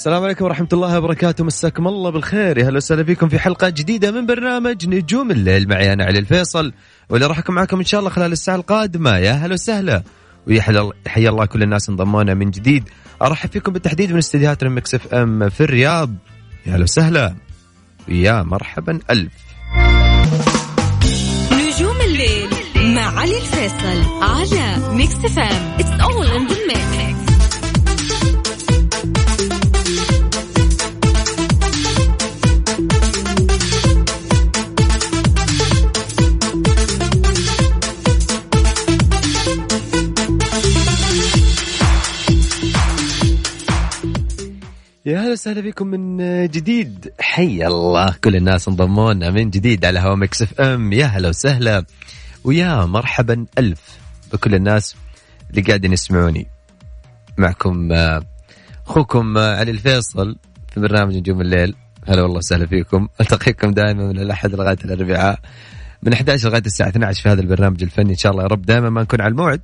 السلام عليكم ورحمة الله وبركاته. مساكم الله بالخير. يا هلا وسهلا فيكم في حلقة جديدة من برنامج نجوم الليل. معي أنا علي الفيصل واللي راح أكون معكم إن شاء الله خلال الساعة القادمة. يا هلا وسهلا. ويحيى الله كل الناس انضمونا من جديد. أرحب فيكم بالتحديد من استديوهات الميكس إف إم في الرياض. يا هلا وسهلا. يا مرحبا ألف. نجوم الليل مع علي الفيصل على ميكس It's all in the mix. يا هلا وسهلا بكم من جديد. حي الله كل الناس انضمونا من جديد على هوا ميكس إف إم. يا هلا وسهلا. ويا مرحبا ألف بكل الناس اللي قاعدين يسمعوني. معكم آه، أخوكم آه، علي الفيصل في برنامج نجوم الليل. هلا والله وسهلا فيكم. ألتقيكم دائما من الأحد لغاية الأربعاء. من 11 لغاية الساعة 12 في هذا البرنامج الفني إن شاء الله. يا رب دائما ما نكون على الموعد.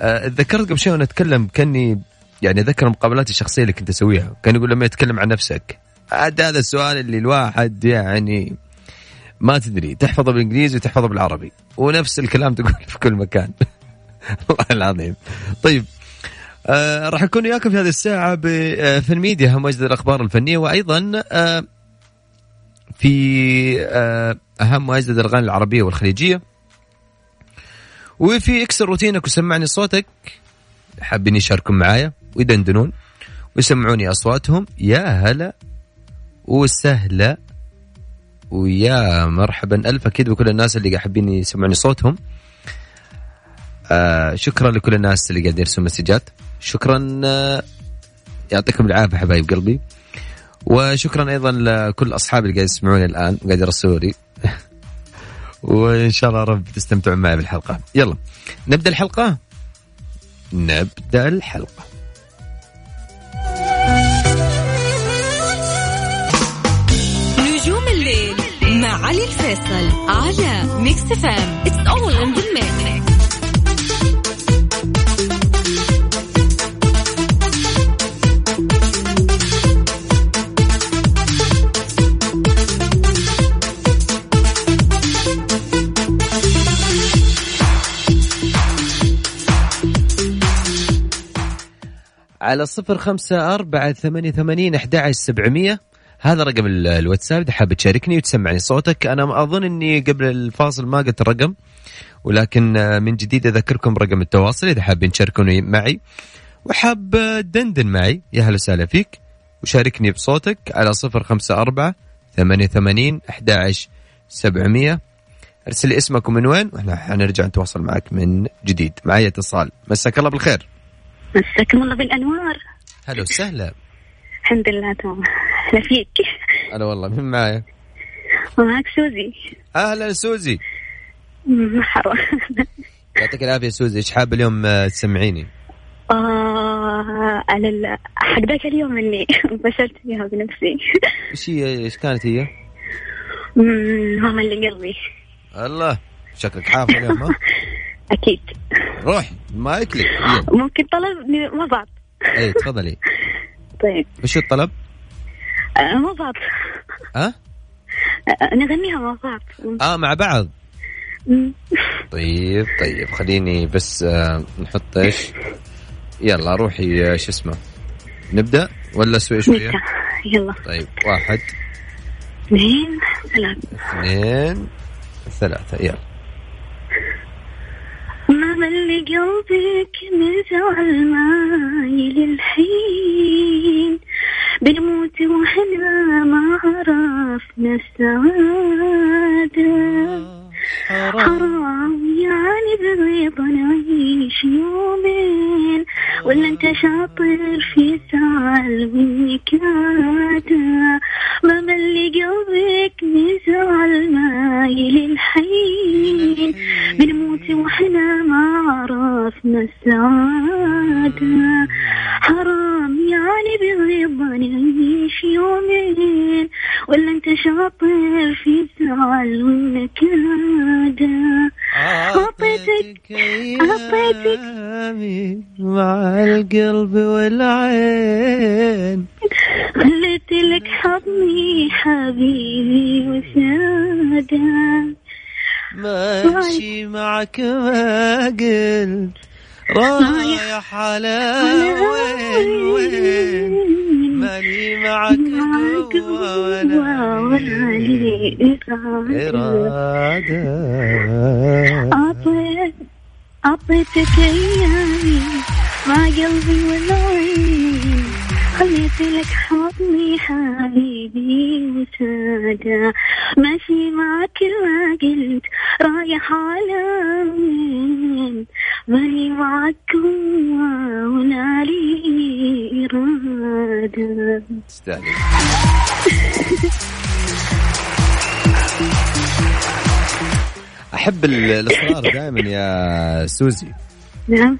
آه، تذكرت قبل شوي وأنا أتكلم؟ كأني يعني ذكر المقابلات الشخصية اللي كنت أسويها. كان يقول لما يتكلم عن نفسك. عاد هذا السؤال اللي الواحد يعني ما تدري. تحفظه بالإنجليزي وتحفظه بالعربي. ونفس الكلام تقول في كل مكان. والله العظيم. طيب. آه راح اكون وياكم في هذه الساعة آه، في الميديا. هم أجدد الأخبار الفنية. وأيضا آه في آه أهم وأجدد الأغاني العربية والخليجية. وفي اكسر روتينك وسمعني صوتك. حابين يشاركون معايا؟ ويدندنون ويسمعوني أصواتهم. يا هلا وسهلا ويا مرحبا. ألف أكيد بكل الناس اللي حابين يسمعوني صوتهم. آه شكرا لكل الناس اللي قاعدين يرسلون مسجات. شكرا آه يعطيكم العافية حبايب قلبي. وشكرا أيضا لكل أصحابي اللي قاعد يسمعوني الآن وقاعد يرسلوا لي. وإن شاء الله رب تستمتعون معي بالحلقة. يلا نبدأ الحلقة؟ نبدأ الحلقة. الفيصل على ميكس إف إم It's all in the mix. على صفر خمسة أربعة ثمانية ثمانين أحد سبعمية. هذا رقم الواتساب إذا حاب تشاركني وتسمعني صوتك. أنا أظن أني قبل الفاصل ما قلت الرقم ولكن من جديد أذكركم رقم التواصل إذا حابين تشاركوني معي. وحاب دندن معي يا هلا وسهلا فيك وشاركني بصوتك على صفر خمسة أربعة ثمانية ثمانين أحد سبعمية. أرسل اسمك ومن وين وإحنا حنرجع نتواصل معك من جديد. معي اتصال. مساك الله بالخير. مساكم الله بالأنوار. هلا وسهلا. الحمد لله تمام. أهلا فيك. هلا والله مين معايا؟ معك سوزي. أهلا سوزي. مرحبا. يعطيك العافية سوزي إيش حابه اليوم آه، تسمعيني؟ آه على ال... حق ذاك اليوم اللي بشرت فيها بنفسي. إيش هي إيش كانت هي؟ ماما اللي قلبي. الله شكلك حافظ اليوم ها؟ أكيد. روح ما يكلك ممكن طلب مع بعض اي تفضلي. طيب. وش الطلب؟ آه، مع بعض ها؟ آه، نغنيها مع بعض. آه مع بعض. طيب طيب خليني بس آه نحط إيش؟ يلا روحي آه، شو اسمه؟ نبدأ ولا شوي شوية. يلا. طيب واحد. اثنين ثلاثة. اثنين ثلاثة. يلا. من زعل مايل الحين بنموت وإحنا ما عرفنا السعادة. حرام. يعني برضا نعيش يومين. ولا انت شاطر في زعل ونكادة ما ملي قلبك نزعل مايل الحين بنموت وإحنا ما عرفنا السعادة. حرام يعني برضا نعيش يومين. ولا انت شاطر في زعل ونكادة أعطيتك- أعطيتك. أيامي مع القلب والعين. خليت لك حضني حبيبي وسادة ماشي معك ما قلت. رايح على وين وين؟ ماني معك قوة ولا لي إرادة. أعطيت أعطيتك أيامي مع قلبي والعين خليت لك حضني حبيبي وسادة ماشي معك ما قلت رايح على وين ماني معك ولا لي إرادة. تستاهل. أحب ال- الاصرار دائما يا سوزي. نعم.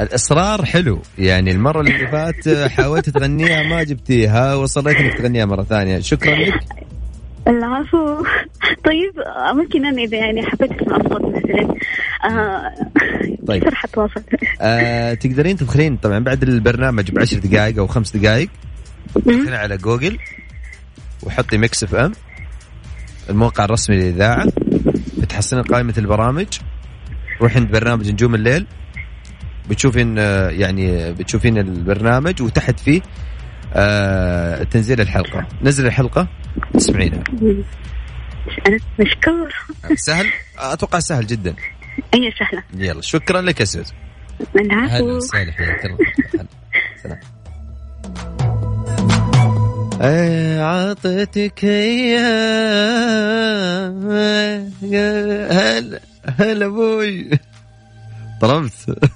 الإصرار حلو. يعني المرة اللي فات حاولت تغنيها ما جبتيها وصريت إنك تغنيها مرة ثانية. شكرا لك. العفو. طيب ممكن أنا إذا يعني حبيت أسمع الصوت مثلا آه طيب. كيف راح اتواصل؟ آه تقدرين تدخلين طبعا بعد البرنامج بعشر دقائق أو خمس دقائق. تدخلين على جوجل وحطي ميكس إف إم الموقع الرسمي للإذاعة. بتحصلين قائمة البرامج. روحي عند برنامج نجوم الليل. بتشوفين آه، يعني بتشوفين البرنامج وتحت فيه آه تنزيل الحلقة. نزل الحلقة؟ تسمعينها أنا مشكور. سهل؟ أتوقع سهل جدا. أي سهلة. يلا شكرا لك يا سوز العفو هلا وسهلا. حياك الله سلام. عطيتك أيام هلا هلا أبوي؟ طلبت.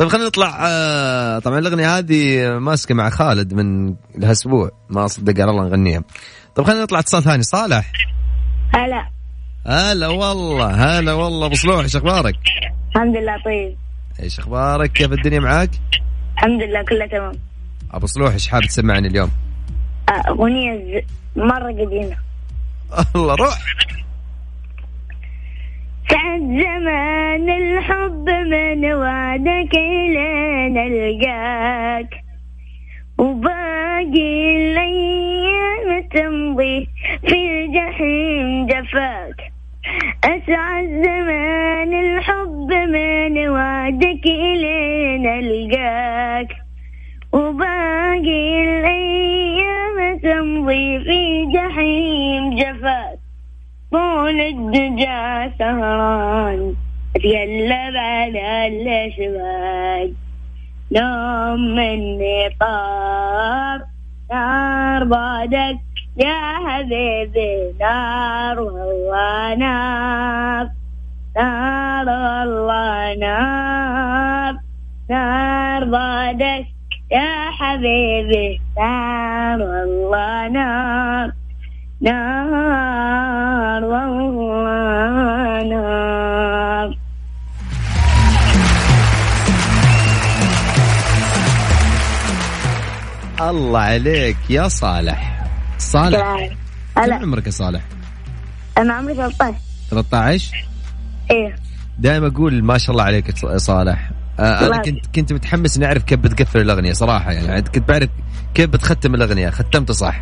طيب خلينا نطلع آه، طبعا الأغنية هذه ماسكة مع خالد من لها أسبوع ما صدق على الله نغنيها. طيب خلينا نطلع اتصال ثاني. صالح. هلا. هلا والله هلا والله. أبو صلوح إيش أخبارك؟ الحمد لله طيب. إيش أخبارك؟ كيف الدنيا معاك؟ الحمد لله كله تمام. أبو صلوح إيش حابب تسمعني اليوم؟ آه، أغنية مرة قديمة. الله روح. زمان الحب من وعدك لين القاك وباقي الأيام تمضي في الجحيم جفاك. اسعد زمان الحب من وعدك لين القاك وباقي الأيام تمضي في جحيم جفاك. طول الدجى سهران اتقلب على الأشواق. نوم مني طار نار بعدك يا حبيبي نار والله نار. نار والله نار. نار بعدك يا حبيبي نار والله نار. نار الله عليك يا صالح. صالح كم عمرك يا صالح؟ أنا عمري 13 13 إيه. دائما أقول ما شاء الله عليك يا صالح. آه أنا كنت كنت متحمس إني أعرف كيف بتقفل الأغنية صراحة يعني. كنت بعرف كيف بتختم الأغنية. ختمتها صح؟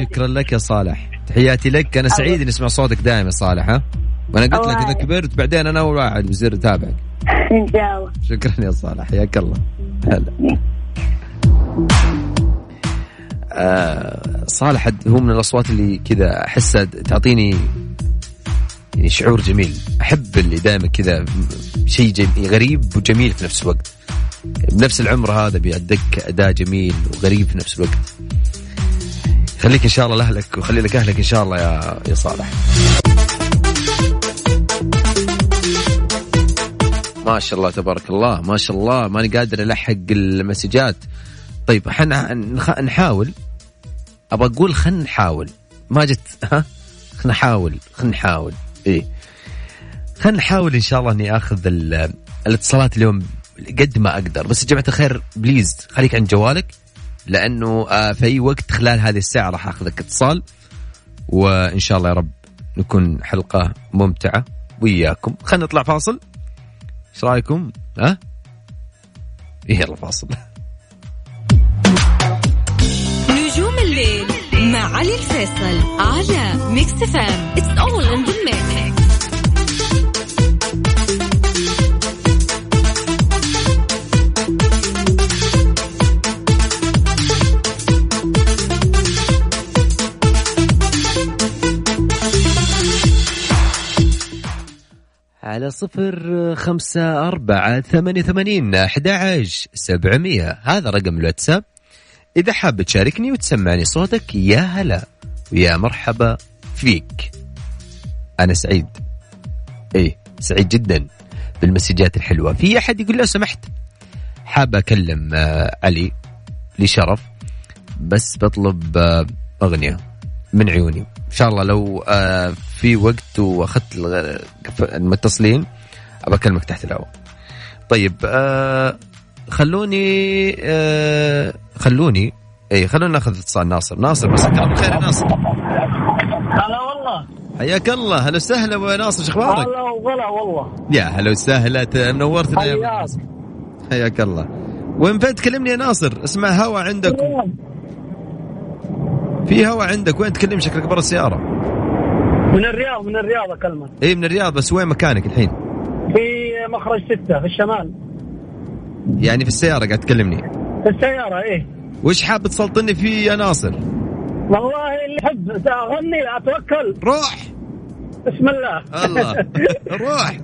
شكرا لك يا صالح. تحياتي لك. أنا سعيد إني أسمع صوتك دائما صالح ها؟ وأنا قلت لك إذا. كبرت بعدين أنا اول واحد بصير أتابعك. إن شاء الله. شكرا يا صالح. حياك الله. هلا. آه صالح هو من الأصوات اللي كذا احسها تعطيني يعني شعور جميل. أحب اللي دائما كذا شيء غريب وجميل في نفس الوقت. بنفس العمر هذا بيأدك أداء جميل وغريب في نفس الوقت. خليك إن شاء الله لأهلك وخلي لك أهلك إن شاء الله يا يا صالح. ما شاء الله تبارك الله ما شاء الله ماني قادر ألحق المسجات. طيب إحنا نحاول. أبغى أقول خلينا نحاول. ما جت ها؟ خلينا نحاول خلينا نحاول. إيه. خلينا نحاول إن شاء الله إني آخذ ال- الاتصالات اليوم قد ما أقدر. بس يا جماعة الخير بليز خليك عند جوالك لأنه آه، في أي وقت خلال هذه الساعة راح آخذك اتصال وإن شاء الله يا رب نكون حلقة ممتعة وياكم. خلينا نطلع فاصل. إيش رأيكم؟ ها؟ إيه، يلا فاصل. الليل مع علي الفيصل على ميكس إف إم It's all in على صفر خمسة أربعة ثمانية ثمانين أحد عشر سبعمية. هذا رقم الواتساب. إذا حاب تشاركني وتسمعني صوتك يا هلا ويا مرحبا فيك. أنا سعيد. إيه سعيد جدا بالمسجات الحلوة. في أحد يقول لو سمحت حاب أكلم آه، علي لشرف بس بطلب آه، أغنية من عيوني. إن شاء الله لو آه في وقت وأخذت الغ- المتصلين أبى أكلمك تحت الهواء. طيب آه خلوني آه خلوني اي خلونا ناخذ اتصال. ناصر ناصر مساك الله بالخير يا ناصر. هلا والله. حياك الله. هلا وسهلا أبو ناصر شو أخبارك؟ هلا وغلا والله. يا هلا وسهلا منورتنا يا حياك. ناصر. حياك الله. وين فين تكلمني يا ناصر؟ اسمع هوا عندك. في هوا عندك. وين تكلم شكلك برا السيارة؟ من الرياض من الرياض أكلمك. اي من الرياض بس وين مكانك الحين؟ في مخرج ستة في الشمال. يعني في السيارة قاعد تكلمني. في السيارة إيه. وش حاب تسلطني فيه يا ناصر؟ والله اللي يحب أغني أتوكل. روح. بسم الله. الله. روح.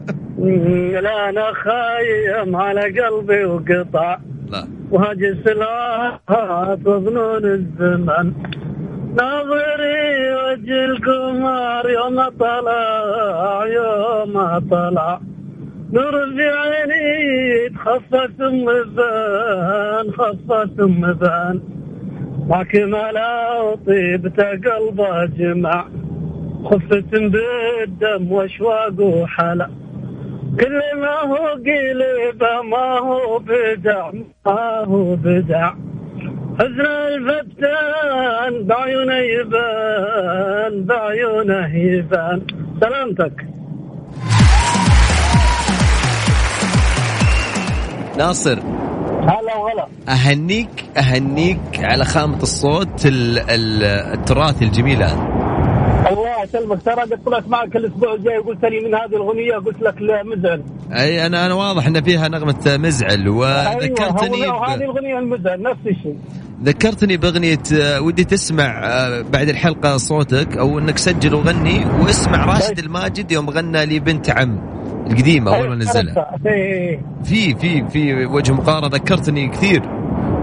لا أنا خايم على قلبي وقطع. لا. وهاجس الآهات وظنون الزمن ناظري وجه القمر يوم طلع يوم طلع. نور في عيني تخفى ثم بان خفى ثم بان معك ملا طيبت قلبه جمع خفة بالدم وأشواق وحلا. كل ما هو قلب ما هو بدع ما هو بدع. حزن الفتان بعيونه يبان بعيونه يبان. سلامتك. ناصر. هلا وغلا أهنيك أهنيك على خامة الصوت ال ال التراثي الجميل هذا الله يسلمك. ترى قلت لك معك الأسبوع الجاي قلت لي من هذه الأغنية قلت لك لا مزعل أي أنا أنا واضح إن فيها نغمة مزعل وذكرتني هو- هذه. الأغنية المزعل نفس الشيء. ذكرتني بأغنية آه، ودي تسمع آه، بعد الحلقة صوتك أو إنك سجل وغني واسمع راشد الماجد يوم غنى لي بنت عم. القديمة اول ما نزلها. عرفتها. إيه، إيه. في في في وجه مقارنة ذكرتني كثير.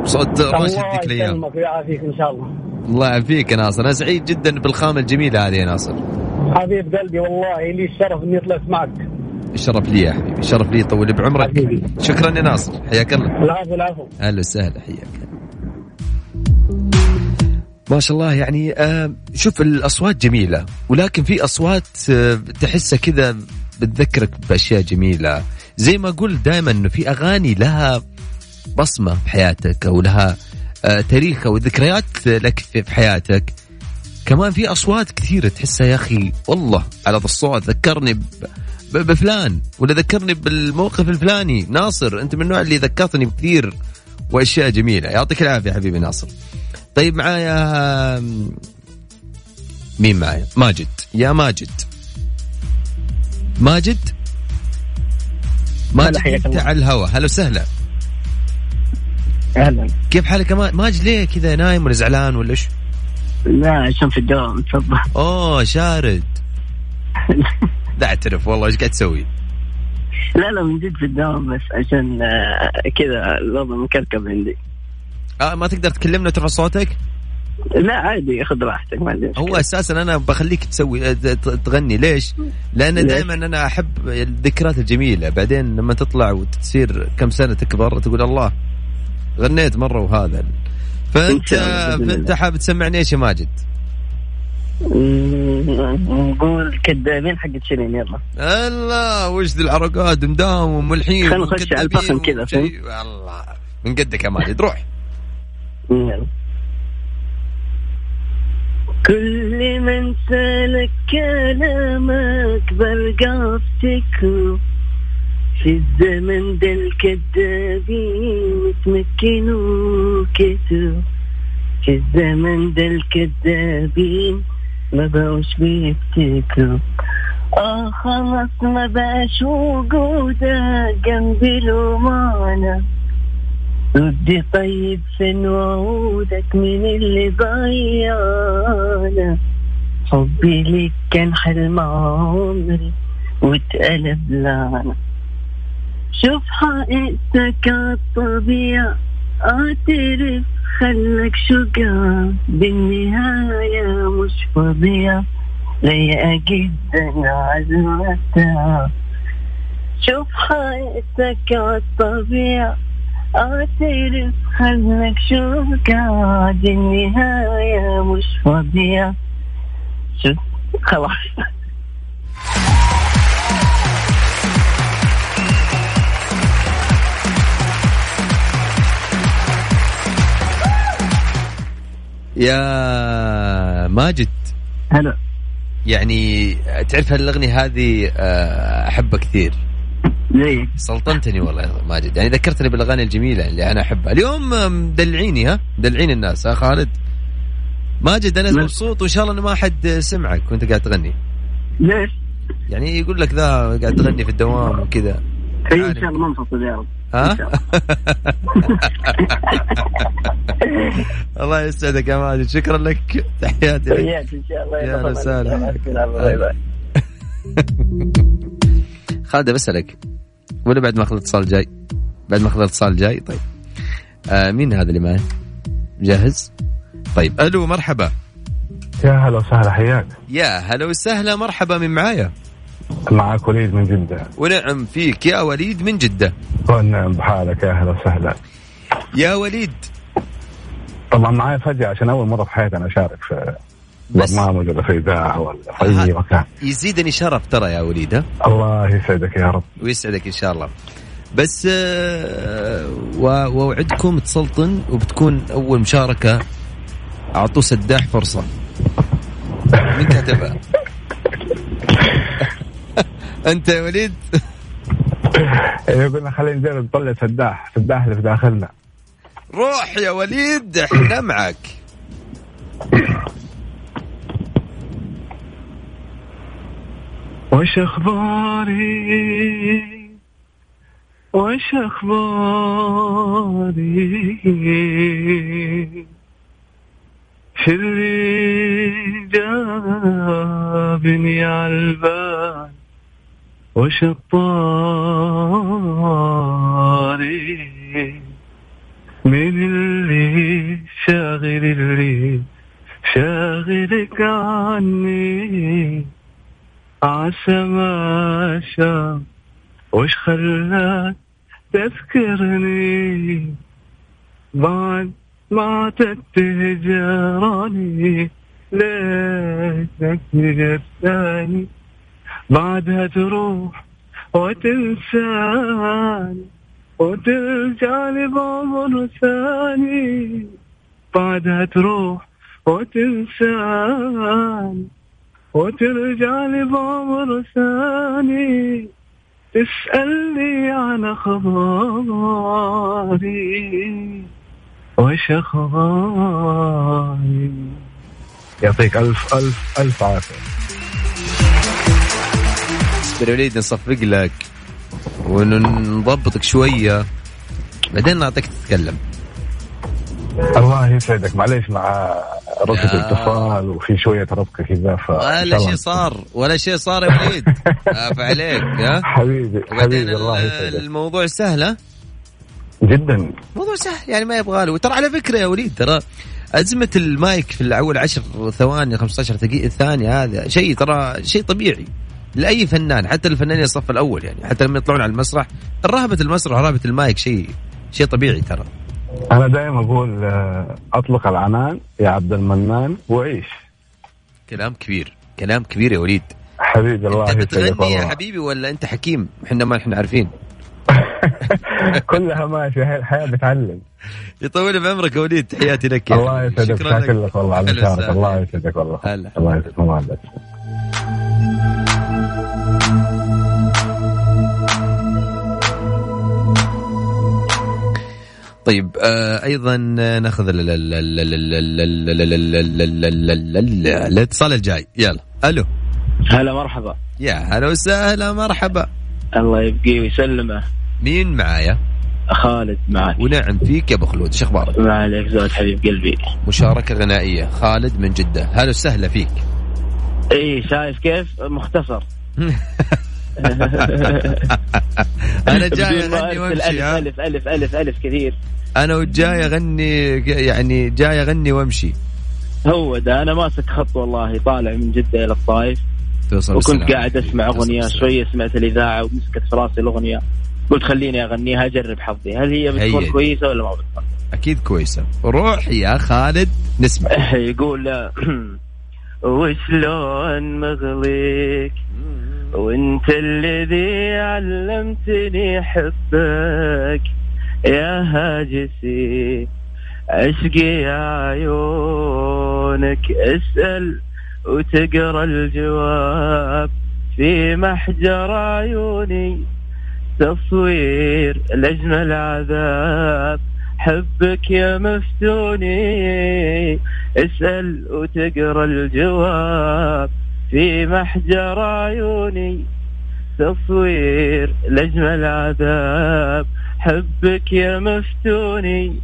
صوت راشد الله ذيك الأيام. يسلمك ويعافيك إن شاء الله. الله يعافيك يا ناصر. أنا سعيد جدا بالخامة الجميلة هذه يا ناصر. حبيب قلبي والله لي الشرف إني طلعت معك. الشرف لي يا حبيبي الشرف لي طول بعمرك. حبيبي. شكرا يا ناصر. حياك الله. العفو العفو. أهلا وسهلا حياك ما شاء الله يعني آه شوف الأصوات جميلة ولكن في أصوات آه تحسها كذا بتذكرك بأشياء جميلة. زي ما أقول دائما إنه في أغاني لها بصمة في حياتك أو لها آه تاريخ أو ذكريات لك في حياتك. كمان في أصوات كثيرة تحسها يا أخي والله على ذا الصوت. ذكرني بفلان ولا ذكرني بالموقف الفلاني. ناصر أنت من النوع اللي ذكرتني بكثير وأشياء جميلة. يعطيك العافية حبيبي ناصر. طيب معايا مين معايا؟ ماجد. يا ماجد. ماجد ماجد أنت. على الهوا هلا وسهلا أهلا كيف حالك يا ما- ماجد ليه كذا نايم ولا زعلان ولا إيش؟ لا عشان في الدوام تفضل أوه شارد لا أعترف والله إيش قاعد تسوي؟ لا لا من جد في الدوام بس عشان آه، كذا الوضع مكركب عندي آه ما تقدر تكلمنا وترفع صوتك؟ لا عادي خذ راحتك ما عندي هو. أساسا أنا بخليك تسوي ت- تغني ليش؟ لأن؟ دائما أنا أحب الذكريات الجميلة بعدين لما تطلع وتصير كم سنة تكبر تقول الله غنيت مرة وهذا فأنت فأنت. حابب تسمعني إيش يا ماجد؟ نقول كذابين حق شيرين يلا الله وش ذي العرقات مداوم وملحين خلنا نخش على الفخم كذا، الله من قدك يا ماجد روح يلا. كل من سألك كلامك بلقى افتكره في الزمن ده الكذابين يتمكنوا كتروا في الزمن ده الكذابين ما بقوش بيفتكروا. آه خلاص ما بقاش وجودك جنبي له معنى ردي طيب فين وعودك من اللي ضيعنا؟ حبي ليك كان حلم عمري واتقلب لعنة شوف حقيقتك عالطبيعة اعترف خلك شجاع. بالنهاية مش فظيع ضيقة جدا عالمتاع شوف حقيقتك عالطبيعة أعترف خلك شجاع دي النهاية مش فظيع شوف خلاص. يا ماجد. هلا. يعني تعرف هالاغنية هذه آه، أحبها كثير. ليه سلطنتني والله يا ماجد يعني ذكرتني بالأغاني الجميلة اللي أنا أحبها. اليوم مدلعيني ها؟ مدلعين الناس ها خالد؟ ماجد أنا. مبسوط وإن شاء الله انه ما حد سمعك وأنت قاعد تغني. ليش؟ يعني يقول لك ذا قاعد تغني في الدوام وكذا. هي إن. شاء الله منفصل يا رب. ها؟ الله. يسعدك يا ماجد. شكرا لك. تحياتي لك. حياك إن شاء الله يا. وسهلا. خالد بسألك. ولا بعد ما أخذ الاتصال جاي؟ بعد ما أخذ الاتصال جاي طيب. آه مين هذا اللي معي جاهز؟ طيب ألو مرحبا. يا هلا وسهلا حياك. يا هلا وسهلا مرحبا من معايا؟ معك وليد من جدة. ونعم فيك يا وليد من جدة. ونعم بحالك يا هلا وسهلا. يا وليد. طبعا معايا فجأة عشان أول مرة في حياتي أنا أشارك في بس برنامج ولا في إذاعة ولا في هذا- مكان. يزيدني شرف ترى يا وليد ها؟ الله يسعدك يا رب. ويسعدك إن شاء الله. بس آه، واوعدكم تسلطن وبتكون أول مشاركة. أعطوه سداح فرصة. من كتبها أنت يا وليد؟ إيه، قلنا خلينا نجرب نطلع سداح. سداح اللي في داخلنا. روح يا وليد إحنا معك. وش أخباري؟ وش أخباري؟ شو اللي جابني عالبال وش الطاري من اللي شاغل اللي شاغلك عني؟ عسى ما شاف وش خلاك تذكرني؟ بعد ما اعتدت هجراني ليش تاني بعدها تروح وتنساني وترجع لي بعمر ثاني بعدها تروح وتنساني. وترجع لي بعمر ثاني تسألني عن أخباري. وش أخباري؟ يعطيك ألف ألف ألف عافية. اصبر يا وليد نصفق لك ونضبطك شوية بعدين نعطيك تتكلم. الله يسعدك. معليش مع يا. الاتصال وفي شوية ربكه كذا ف ولا شيء صار ولا شيء صار يا وليد. عليك ها؟ حبيبي حبيبي الله يسعدك. الموضوع سهل ها؟ جدا. موضوع سهل يعني ما يبغى له. ترى على فكرة يا وليد ترى أزمة المايك في الأول عشر ثواني 15 دقيقة ثانية هذا شيء ترى شيء طبيعي لأي فنان حتى الفنانين الصف الأول يعني حتى لما يطلعون على المسرح رهبة المسرح ورهبة المايك شيء شيء طبيعي ترى. أنا دائما أقول آه، أطلق العنان يا عبد المنان وعيش. كلام كبير كلام كبير يا وليد. حبيبي الله أنت بتغني يا حبيبي ولا أنت حكيم؟ إحنا ما إحنا عارفين. كلها ماشي الحياة بتعلم. يطول بعمرك يا وليد تحياتي لك يا الله. يسعدك. شكرا لك. والله على. الله يسعدك والله. الله يسعدك. ال- ال- ال- الاتصال الجاي يلا ألو هلا مرحبا يا هلا وسهلا مرحبا الله يبقيه ويسلمه مين معايا خالد معك ونعم فيك يا ابو خلود شو أخبارك ما عليك زود حبيب قلبي مشاركه غنائيه خالد من جده هلا وسهلا فيك اي شايف كيف مختصر أنا جاي أرسل وامشي؟ الف الف الف الف كثير أنا وجاي أغني يعني جاي أغني وأمشي. هو ده أنا ماسك خط والله طالع من جدة إلى الطائف توصل وكنت. قاعد أسمع أغنية. شوية سمعت الإذاعة ومسكت في راسي الأغنية. قلت خليني أغنيها أجرب حظي. هل هي بتكون هي. كويسة ولا ما بتكون؟ أكيد كويسة. روح يا خالد نسمع. يقول وشلون مغليك؟ وأنت الذي علمتني حبك. يا هاجسي عشقي يا عيونك أسأل وتقرأ الجواب. في محجر عيوني تصوير لأجمل عذاب حبك يا مفتوني أسأل وتقرأ الجواب. في محجر عيوني تصوير لأجمل عذاب حبك يا مفتوني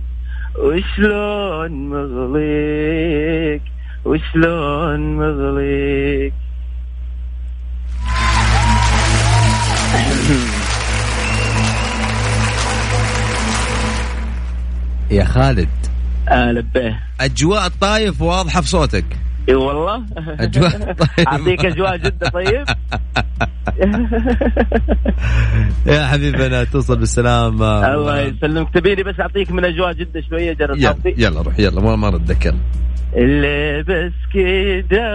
وشلون مغليك؟ وشلون مغليك؟ يا خالد. لبيه أجواء الطايف واضحة في صوتك. إي والله. أجواء. طيب. أعطيك أجواء جده طيب. يا حبيبنا توصل بالسلامه الله يسلمك. تبيني بس أعطيك من أجواء جده شوية جرب يلا يلا روح يلا ما ما نتذكر اللي بس كده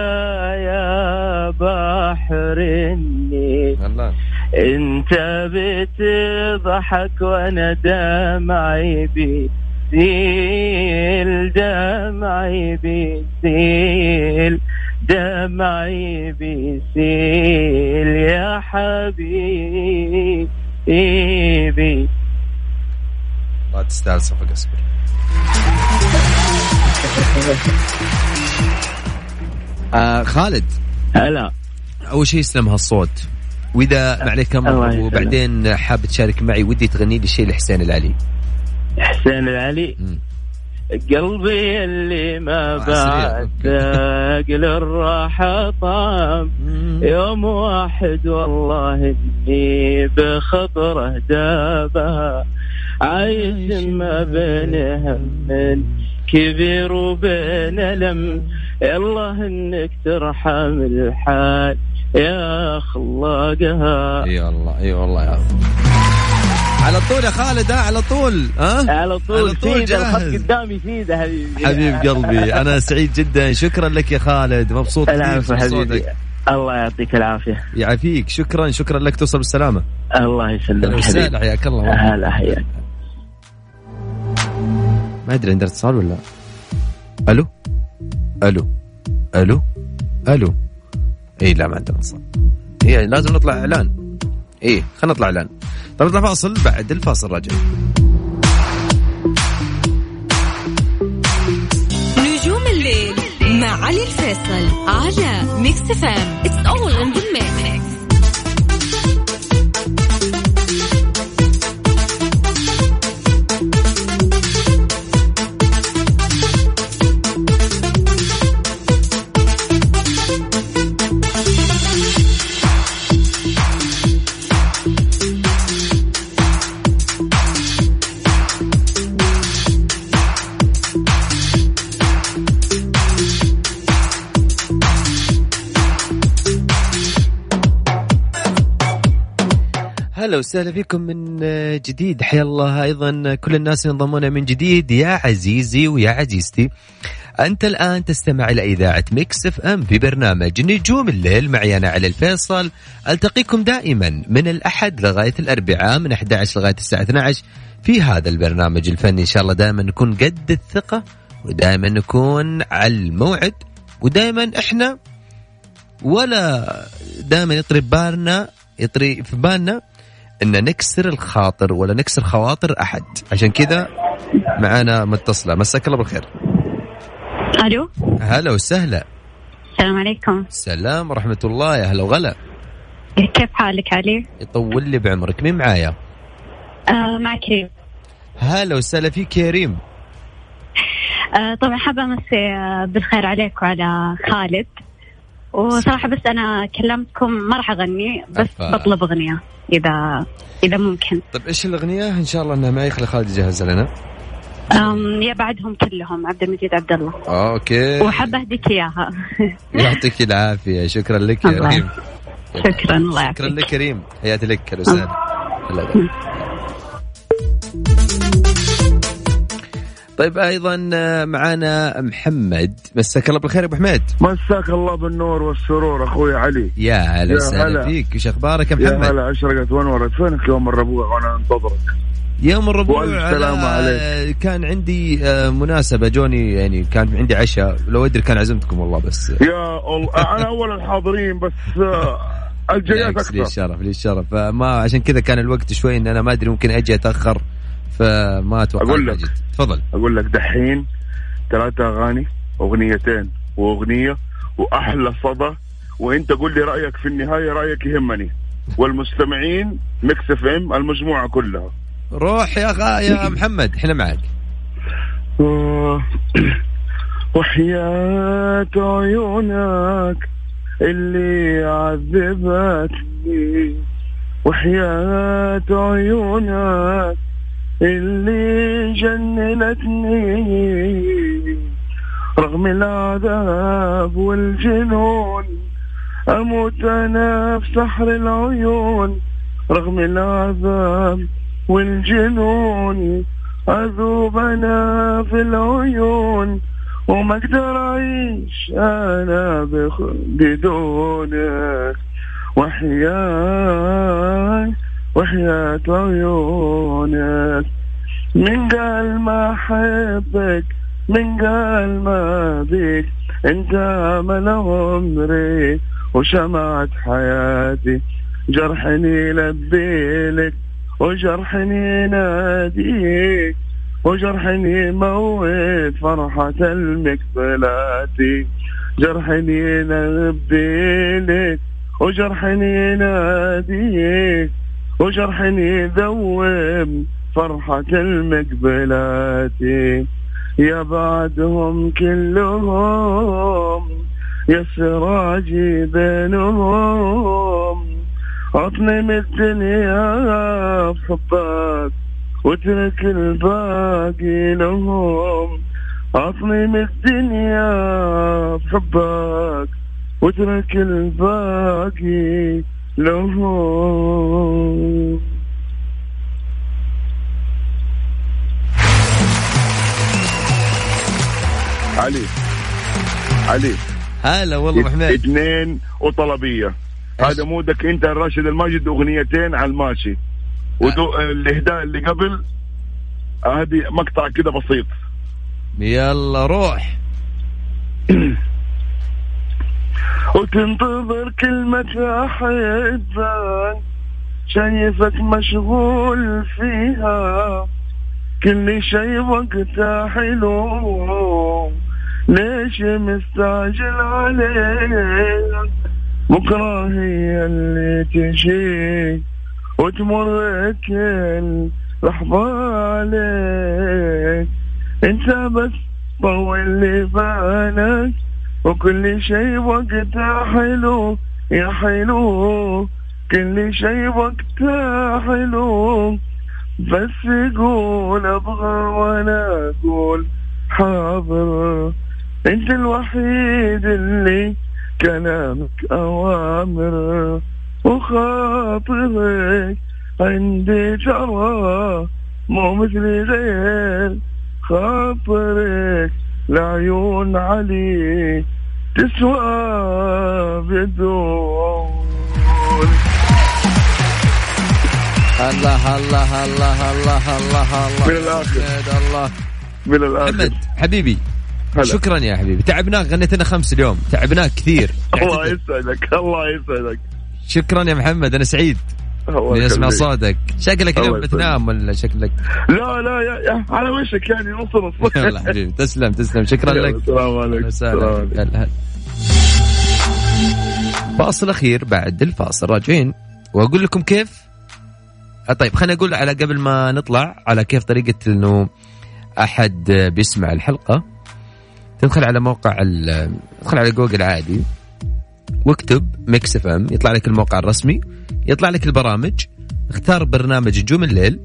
يا بحر والله أنت بتضحك وأنا دمعي بيسيل دمعي بيسيل دمعي بيسيل يا حبيبي. لا تستاهل صفق اصبر آه خالد. هلا. أول شيء يسلم هالصوت. وإذا ما عليك أمر. وبعدين حاب تشارك معي ودي تغني لي شيء لحسين العلي. حسين العلي. قلبي اللي ما آه،. بعد ذاق للراحة طعم يوم واحد والله إني بخطره دابها عايش ما بين هم كبير وبين لم. يالله إنك ترحم الحال يا خلاقها إي والله إي والله يا على طول يا خالد ها على طول ها؟ على طول على طول جاهز. قدامي فيده حبيبي. حبيب قلبي أنا سعيد جدا. شكرا لك يا خالد مبسوط من حبيبي. الله يعطيك العافية. يعافيك. شكرا شكرا لك. توصل بالسلامة. الله يسلمك حبيبي. حياك الله. هلا حياك. ما أدري عندنا اتصال ولا ألو؟ ألو؟ ألو؟ ألو؟ اي لا ما عندنا اتصال. اي لازم نطلع إعلان. إيه خلينا نطلع الآن. طب نطلع فاصل بعد الفاصل راجع. نجوم الليل مع علي الفيصل على ميكس إف إم It's all in the mix هلا وسهلا فيكم من جديد. حيا الله أيضا. كل الناس ينضمون من جديد. يا عزيزي ويا عزيزتي أنت الآن تستمع إلى إذاعة ميكس إف إم في برنامج نجوم الليل. معي أنا علي الفيصل. ألتقيكم دائما من الأحد لغاية الأربعاء من 11 لغاية الساعة 12 في هذا البرنامج الفني. إن شاء الله دائما نكون قد الثقة ودائما نكون على الموعد ودائما إحنا ولا دائما يطري بالنا يطري في بالنا إن نكسر الخاطر ولا نكسر خواطر أحد. عشان كذا معانا متصلة. مساك الله بالخير. ألو؟ هلا وسهلا. السلام عليكم. السلام ورحمة الله. يا هلا وغلا. كيف حالك علي؟ يطول لي بعمرك. مين معايا؟ آه مع كريم. هلا وسهلا فيك يا ريم آه طبعا حابة أمسي آه، بالخير عليك وعلى خالد. وصراحة بس أنا كلمتكم ما راح أغني بس أفا. بطلب أغنية إذا إذا ممكن. طيب إيش الأغنية؟ إن شاء الله إنها معي خلي خالد يجهز لنا. أم يا بعدهم كلهم عبد المجيد عبد الله. أوكي. وحابة أهديك إياها. يعطيك العافية. شكرا لك يا. ريم. شكرا الله شكرا لك كريم حياتي لك هلا وسهلا طيب أيضا آه، معانا محمد. مساك الله بالخير يا أبو حميد. مساك الله بالنور والسرور أخوي علي. يا هلا يا وسهلا هلا. فيك. وش أخبارك يا يا محمد؟ هلا اشرقت وانورت فينك يوم الربوع؟ وأنا أنتظرك. يوم الربوع سلامة عليك. كان عندي آه، مناسبة. جوني يعني كان عندي عشاء. لو أدري كان عزمتكم والله بس. يا الله أنا أول الحاضرين بس آه، الجايات بالعكس لي أكثر. الشرف لي الشرف. فما عشان كذا كان الوقت شوي إن أنا ما أدري ممكن أجي أتأخر. فما أتوقع أقول لك. تفضل. أقول لك دحين ثلاثة أغاني أغنيتين وأغنية وأحلى صدى. وإنت قول لي رأيك في النهاية رأيك يهمني. والمستمعين ميكس إف إم المجموعة كلها. روح يا خا يا محمد إحنا معك. آه، وحياة عيونك اللي عذبتني. وحياة عيونك اللي جننتني رغم العذاب والجنون أموت أنا في سحر العيون رغم العذاب والجنون أذوب أنا في العيون وما أقدر أعيش أنا. بدونك وحياة وحياة عيونك من قال ما أحبك من قال ما بيك. انت امل عمري وشمعة حياتي جرحني لبيلك وجرحني ناديك وجرحني موت فرحة المقبلاتي. جرحني لبيلك وجرحني ناديك وجرحني ذوب فرحة المقبلاتي يا بعدهم كلهم يا سراجي بينهم. عطني من الدنيا بحبك واترك الباقي لهم. عطني من الدنيا بحبك واترك الباقي لهم علي. علي. هلا والله حميد اثنين وطلبيه هذا مودك انت الراشد الماجد اغنيتين على الماشي. ودو الاهداء اللي قبل هذه مقطع كده بسيط. يلا روح. وتنتظر كلمة أحبك شايفك مشغول فيها. كل شيء وقتها حلو. ليش مستعجل عليك؟ بكرة هي اللي تجي وتمر كل لحظة عليك. انت بس طول لي بالك. وكل شي وقتها حلو يا حلو. كل شي وقتها حلو. بس قول أبغى وأنا أقول حاضر. أنت الوحيد اللي كلامك أوامر. وخاطرك عندي جرى مو مثل غير خاطرك. لعيون علي تسوى بدون. الله الله الله الله الله الله. من الآخر. الله. من الآخر. محمد حبيبي هلا. شكرا يا حبيبي. تعبناك غنيت لنا خمس اليوم. تعبناك كثير. الله يسعدك الله يسعدك. شكرا يا محمد أنا سعيد. يخليك. صوتك. شكلك اليوم. بتنام ولا شكلك؟ لا لا يا, على وشك يعني نص نص يلا حبيبي تسلم تسلم. شكرا لك. السلام عليكم السلام عليكم. فاصل أخير بعد الفاصل. راجعين. وأقول لكم كيف؟ آه طيب خليني أقول على قبل ما نطلع على كيف طريقة إنه أحد بيسمع الحلقة. تدخل على موقع تدخل على جوجل عادي. واكتب ميكس إف إم يطلع لك الموقع الرسمي. يطلع لك البرامج. اختار برنامج نجوم الليل.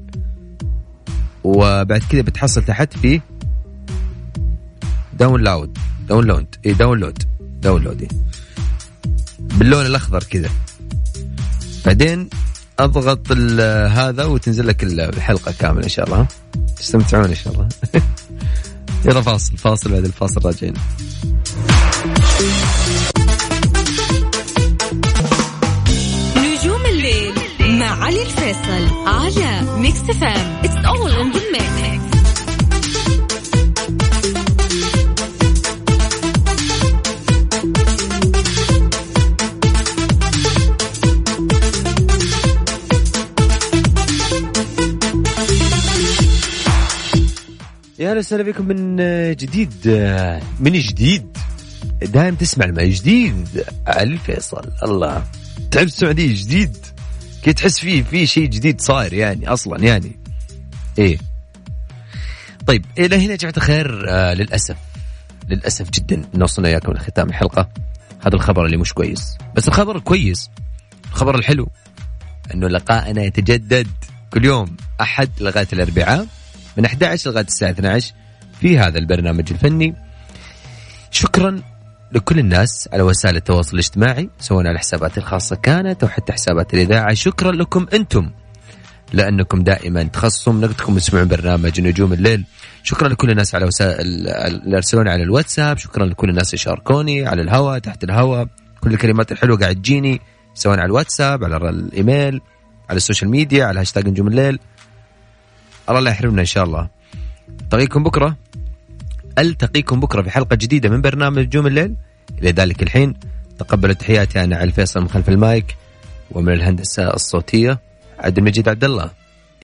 وبعد كذا بتحصل تحت فيه download download اي download download. باللون الأخضر كذا. بعدين أضغط هذا وتنزل لك ال- الحلقة كاملة إن شاء الله؟ تستمتعون إن شاء الله. يلا فاصل فاصل بعد الفاصل راجعين. علي الفيصل على ميكس فام اتس اول ان ذا ميكس يا أهلا وسهلا بكم من جديد من جديد. دايم تسمع ما جديد الفيصل. الله. تعب السعوديه جديد؟ كي تحس فيه في شيء جديد صاير يعني أصلا يعني. إيه. طيب إلى هنا يا جماعة الخير آه للأسف. للأسف جدا إن وصلنا إياكم لختام الحلقة. هذا الخبر اللي مش كويس. بس الخبر الكويس الخبر الحلو. إنه لقائنا يتجدد كل يوم أحد لغاية الأربعاء من 11 لغاية الساعة 12 في هذا البرنامج الفني. شكرا لكل الناس على وسائل التواصل الاجتماعي سواء على حساباتي الخاصة كانت أو حتى حسابات الإذاعة. شكرا لكم أنتم لأنكم دائما تخصصوا من وقتكم تسمعون برنامج نجوم الليل. شكرا لكل الناس على وسائل اللي ارسلوني على الواتساب. شكرا لكل الناس اللي شاركوني على الهواء تحت الهواء. كل الكلمات الحلوة قاعد تجيني سواء على الواتساب على الإيميل على ال social media على هاشتاج نجوم الليل. الله لا يحرمنا إن شاء الله. التقيكم بكرة. ألتقيكم بكرة في حلقة جديدة من برنامج نجوم الليل. إلى ذلك الحين تقبلوا تحياتي أنا علي الفيصل من خلف المايك ومن الهندسة الصوتية عبد المجيد عبد الله.